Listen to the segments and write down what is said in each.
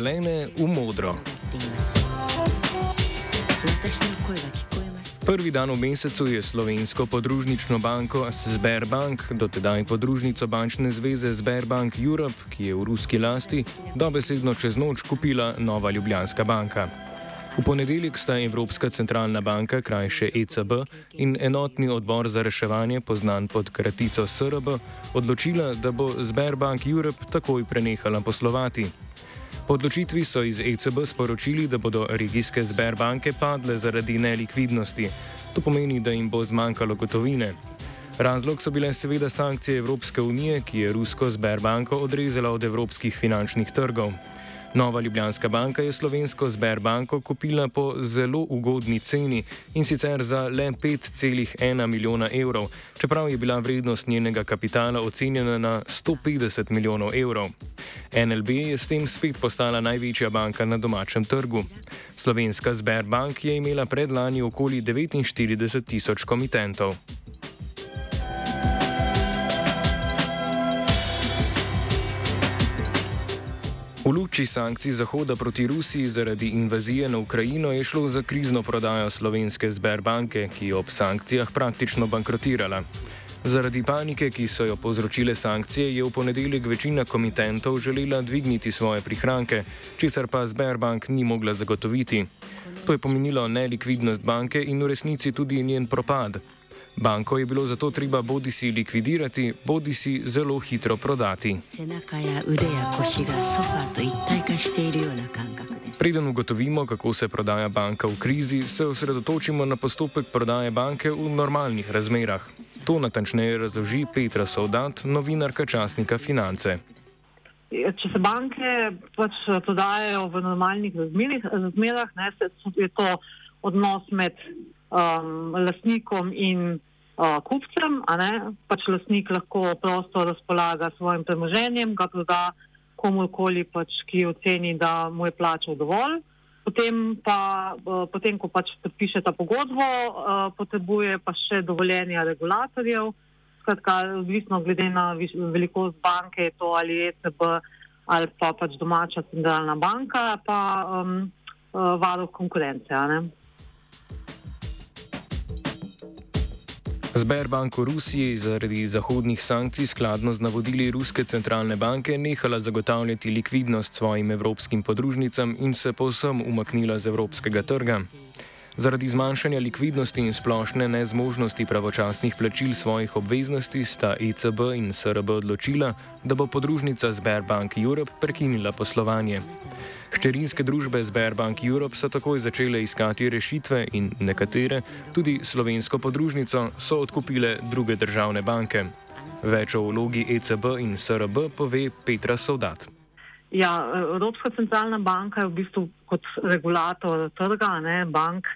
Zelene v modro. Prvi dan v mesecu je slovensko podružnično banko Sberbank, dotedaj podružnico bančne zveze Sberbank Europe, ki je v ruski lasti, dobesedno čez noč kupila Nova Ljubljanska banka. V ponedeljek sta Evropska centralna banka, krajše ECB, in enotni odbor za reševanje, poznan pod kratico SRB, odločila, da bo Sberbank Europe takoj prenehala poslovati. Po odločitvi so iz ECB sporočili, da bodo regijske Sberbanke padle zaradi nelikvidnosti. To pomeni, da jim bo zmanjkalo gotovine. Razlog so bile seveda sankcije Evropske unije, ki je rusko Sberbanko odrezala od evropskih finančnih trgov. Nova Ljubljanska banka je slovensko Sberbanko kupila po zelo ugodni ceni in sicer za le 5,1 milijona evrov, čeprav je bila vrednost njenega kapitala ocenjena na 150 milijonov evrov. NLB je s tem spet postala največja banka na domačem trgu. Slovenska Sberbank je imela predlani okoli 49 tisoč komitentov. V luči sankcij Zahoda proti Rusiji zaradi invazije na Ukrajino je šlo za krizno prodajo slovenske Sberbanke, ki je ob sankcijah praktično bankrotirala. Zaradi panike, ki so jo povzročile sankcije, je v ponedeljek večina komitentov želela dvigniti svoje prihranke, česar pa Sberbank ni mogla zagotoviti. To je pomenilo nelikvidnost banke in v resnici tudi njen propad. Banko je bilo zato treba bodi si likvidirati, bodi si zelo hitro prodati. Preden ugotovimo, kako se prodaja banka v krizi, se osredotočimo na postopek prodaje banke v normalnih razmerah. To natančneje razloži Petra Soldat, novinarka časnika Finance. Če se banke pač prodajajo v normalnih razmerah, ne, je to odnos med um, lastnikom in uh, kupcem. Pač lastnik lahko prosto razpolaga s svojim premoženjem, ga proda komorkoli, pač, ki oceni, da mu je plačal dovolj. Potem, pa, uh, potem ko pač podpiše ta pogodbo, uh, potrebuje pa še dovoljenja regulatorjev. Skratka, odvisno glede na velikost banke, je to ali ECB ali pa pač domača centralna banka, pa um, uh, varuh konkurence. Sberbank v Rusiji zaradi zahodnih sankcij skladno z navodili Ruske centralne banke nehala zagotavljati likvidnost svojim evropskim podružnicam in se povsem umaknila z evropskega trga. Zaradi zmanjšanja likvidnosti in splošne nezmožnosti pravočasnih plačil svojih obveznosti sta ECB in SRB odločila, da bo podružnica Sberbank Europe prekinila poslovanje. Hčerinske družbe Sberbank Europe so takoj začele iskati rešitve in nekatere, tudi slovensko podružnico, so odkupile druge državne banke. Več o vlogi ECB in SRB pove Petra Soldat. Ja, Evropska centralna banka je v bistvu kot regulator trga, ne, bank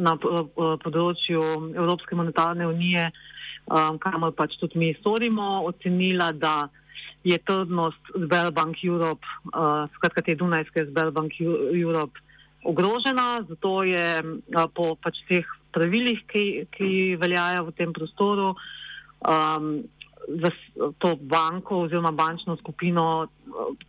na področju Evropske monetarne unije, um, kamor pač tudi mi storimo, ocenila, da je trdnost Sberbank Europe, uh, skratka te Dunajske Sberbank Europe, ogrožena. Zato je uh, po pač teh pravilih, ki, ki veljajo v tem prostoru, um, to banko oziroma bančno skupino,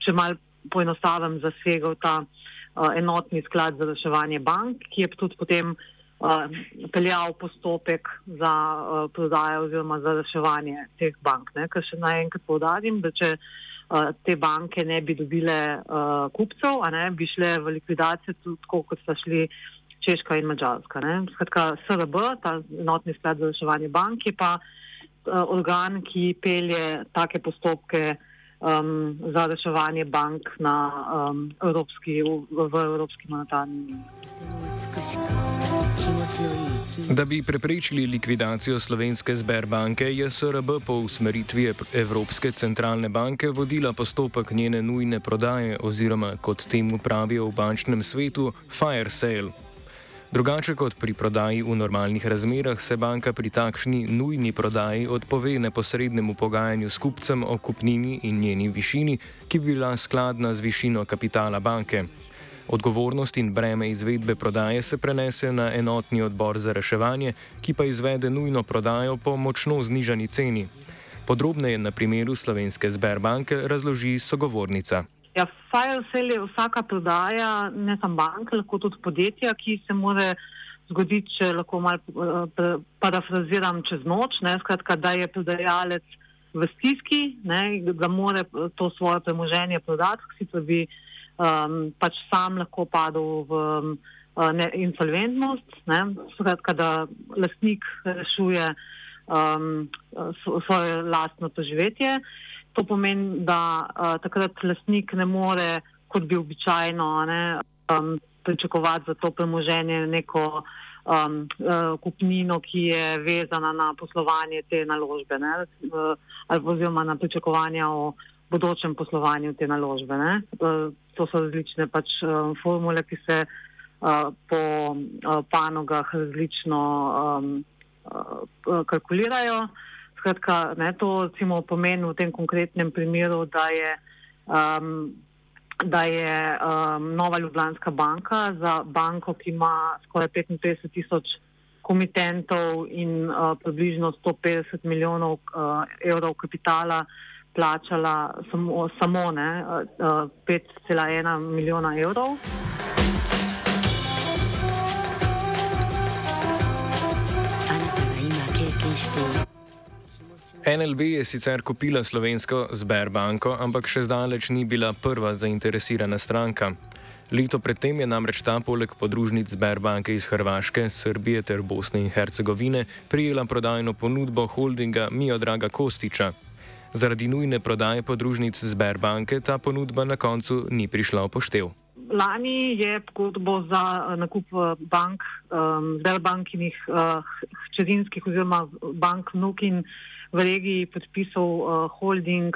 če mal poenostavim, zasegal ta uh, enotni sklad za reševanje bank, ki je tudi potem uh, peljal postopek za uh, prodajo oziroma za reševanje teh bank. Ne? Ker še najenkrat povdarim, da če te banke ne bi dobile kupcev, ne, bi šle v likvidacijo tako, kot sta šli Češka in Mačarska. Skratka, SRB, ta enotni sklad za reševanje bank, je pa uh, organ, ki pelje take postopke. Um, za reševanje bank na, um, evropski, v, v Evropski monetarni uniji. Da bi preprečili likvidacijo slovenske Sberbanke, je SRB po usmeritvi Evropske centralne banke vodila postopek njene nujne prodaje oziroma, kot temu pravijo v bančnem svetu, fire sale. Drugače kot pri prodaji v normalnih razmerah, se banka pri takšni nujni prodaji odpove neposrednemu pogajanju s kupcem o kupnini in njeni višini, ki bi bila skladna z višino kapitala banke. Odgovornost in breme izvedbe prodaje se prenese na enotni odbor za reševanje, ki pa izvede nujno prodajo po močno znižani ceni. Podrobneje na primeru slovenske Sberbanke razloži sogovornica. Ja, fire sale je vsaka prodaja, ne samo bank, lahko tudi podjetja, ki se more zgoditi, če lahko malo uh, parafraziram čez noč, ne, skratka, da je prodajalec v stiski, ne, da more to svoje premoženje prodati, sicer bi um, pač sam lahko padel v um, ne, insolventnost, ne, skratka, da lastnik rešuje um, svoje lastno preživetje. To pomeni, da uh, takrat lastnik ne more, kot bi običajno, ne, um, pričakovati za to premoženje neko um, uh, kupnino, ki je vezana na poslovanje te naložbe ne, uh, ali oziroma na pričakovanja o bodočem poslovanju te naložbe. Uh, to so različne pač uh, formule, ki se uh, po uh, panogah različno um, uh, kalkulirajo. Skratka, ne, to recimo pomeni v tem konkretnem primeru, da je um, da je um, Nova Ljubljanska banka za banko, ki ima skoraj 55 tisoč komitentov in uh, približno 150 milijonov uh, evrov kapitala, plačala samo, samo ne, uh, 5,1 milijona evrov. NLB je sicer kupila slovensko Sberbanko, ampak še zdaleč ni bila prva zainteresirana stranka. Leto predtem je namreč ta poleg podružnic Sberbanke iz Hrvaške, Srbije ter Bosne in Hercegovine prijela prodajno ponudbo holdinga Miodraga Kostiča. Zaradi nujne prodaje podružnic Sberbanke ta ponudba na koncu ni prišla v poštev. Lani je pogodbo za nakup eh, bank, um, Sberbankinih uh, hčerinskih oziroma bank Nukin v regiji podpisal uh, holding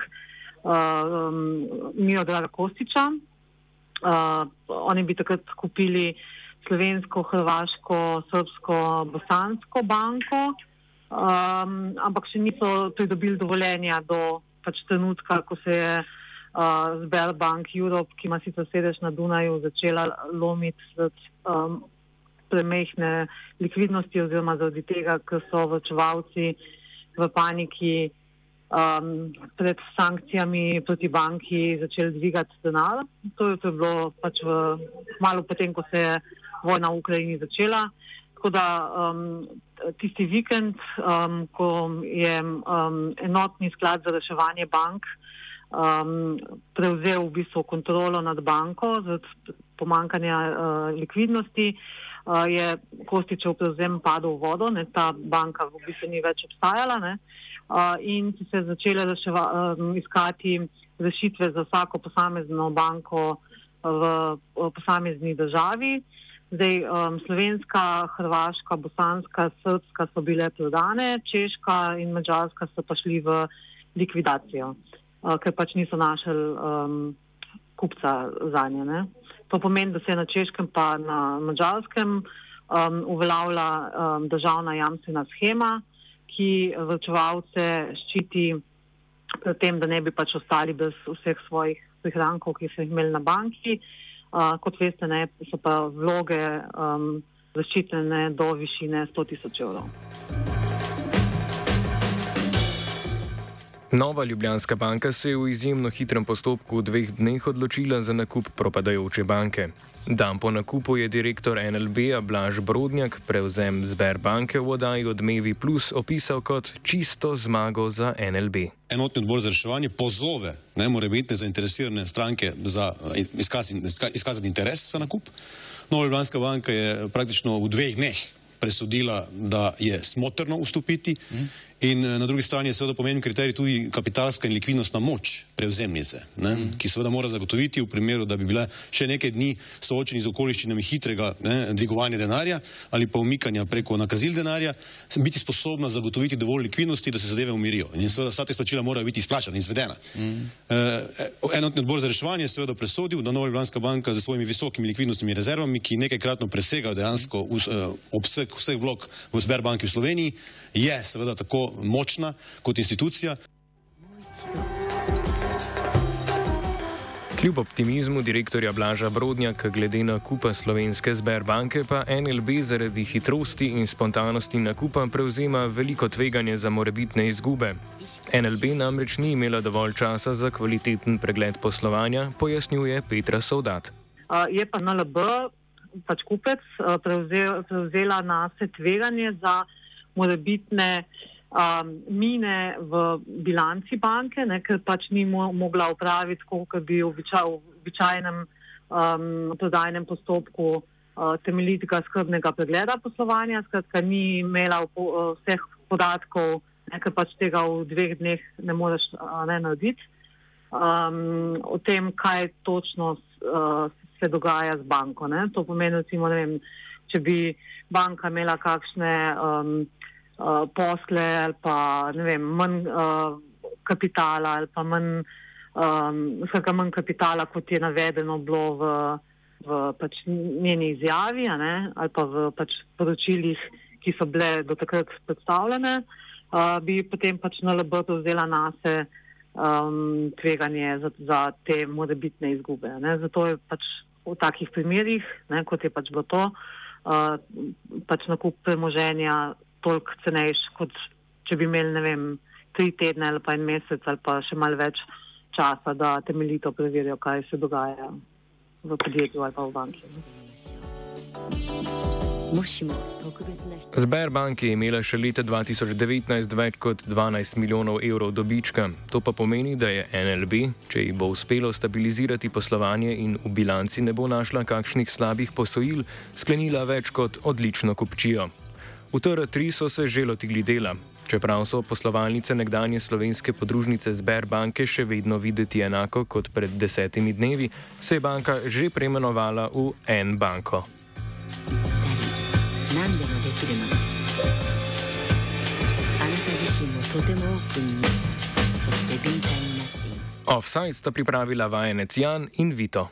uh, um, Miodraga Kostiča. Uh, oni bi takrat kupili slovensko, hrvaško, srpsko, bosansko banko, um, ampak še niso pridobili dovoljenja do pač trenutka, ko se je uh, Sberbank Europe, ki ima sicer sedež na Dunaju, začela lomiti um, premehne likvidnosti oziroma zaradi tega, ker so vrčevalci v paniki um, pred sankcijami proti banki začeli dvigati denar. To je, to je bilo pač v, malo potem, ko se je vojna v Ukrajini začela. Tako da um, tisti vikend, um, ko je um, enotni sklad za reševanje bank um, prevzel v bistvu kontrolo nad banko zaradi pomankanja uh, likvidnosti, uh, je Kostičev prevzem padel v vodo, ne, ta banka v bistvu ni več obstajala ne, uh, in so se začele reševa, iskati rešitve za vsako posamezno banko v, posamezni državi. Zdaj, um, slovenska, hrvaška, bosanska, srpska so bile prodane, češka in mačarska so pa šli v likvidacijo, uh, ker pač niso našli um, kupca za nje. To pomeni, da se je na češkem pa na mačarskem um, uveljavlja um, državna jamstvena schema, ki vrčevalce ščiti pred tem, da ne bi pač ostali brez vseh svojih prihrankov, ki so jih imeli na banki. Uh, kot veste, ne, so pa vloge um, zaščitene do višine 100 tisoč evrov. Nova Ljubljanska banka se je v izjemno hitrem postopku v dveh dneh odločila za nakup propadajoče banke. Dan po nakupu je direktor NLB Blaž Brodnjak prevzem Sberbanke v oddaji Odmevi Plus opisal kot čisto zmago za NLB. Enotni odbor za reševanje pozove ne more biti zainteresirane stranke za eh, izkazati interes za nakup. Nova Ljubljanska banka je praktično v dveh dneh presodila, da je smotrno vstopiti. In eh, na drugi strani je seveda pomemben kriterij tudi kapitalska in likvidnostna moč prevzemnice, ne, mm. ki seveda mora zagotoviti v primeru, da bi bile še nekaj dni soočeni z okoliščinami hitrega ne, dvigovanja denarja ali pa umikanja preko nakazil denarja, biti sposobna zagotoviti dovolj likvidnosti, da se zadeve umirijo. In seveda vsa te splačila morajo biti izplačana izvedena. Mm. E, enotni odbor za reševanje je seveda presodil, da Nova Ljubljanska banka z svojimi visokimi likvidnostnimi rezervami, ki nekajkratno presegajo dejansko obseg vseh vlog v Sberbanki v Sloveniji, je seveda tako močna kot institucija. Kljub optimizmu direktorja Blaža Brodnjaka glede nakupa slovenske Sberbanke, pa NLB zaradi hitrosti in spontanosti nakupa prevzema veliko tveganje za morebitne izgube. NLB namreč ni imela dovolj časa za kvaliteten pregled poslovanja, pojasnjuje Petra Soldat. Je pa NLB, pač kupec, prevzel, prevzela na se tveganje za morebitne um, mine v bilanci banke, ne, ker pač ni mo mogla upraviti, kot bi v običajnem um, prodajnem postopku uh, temeljitega skrbnega pregleda poslovanja, skratka ni imela uh, vseh podatkov, ne, ker pač tega v dveh dneh ne moreš uh, ne narediti. Um, o tem, kaj točno uh, se dogaja z banko. Ne. To pomeni, recimo, vem, če bi banka imela kakšne um, uh, posle ali pa vem, manj uh, kapitala ali pa manj, um, manj kapitala, kot je navedeno bilo v, v pač njeni izjavi ne, ali pa v pač poročilih, ki so bile do takrat predstavljene, uh, bi potem pač na LBT vzela nase um, tveganje za, za te morebitne izgube. Ne. Zato je pač v takih primerjih, ne, kot je pač bilo to, uh, pač nakup premoženja toliko cenejš, kot če bi imeli, ne vem, tri tedne ali pa en mesec ali pa še malo več časa, da temeljito preverijo, kaj se dogaja v podjetju ali pa v banki. Sberbank je imela še leta 2019 več kot 12 milijonov evrov dobička. To pa pomeni, da je NLB, če ji bo uspelo stabilizirati poslovanje in v bilanci ne bo našla kakšnih slabih posojil, sklenila več kot odlično kupčijo. V TR3 so se že lotili dela, čeprav so poslovalnice nekdanje slovenske podružnice Sberbanke še vedno videti enako kot pred desetimi dnevi, se je banka že preimenovala v en banko. Offside sta pripravila vajenec Jan in Vito.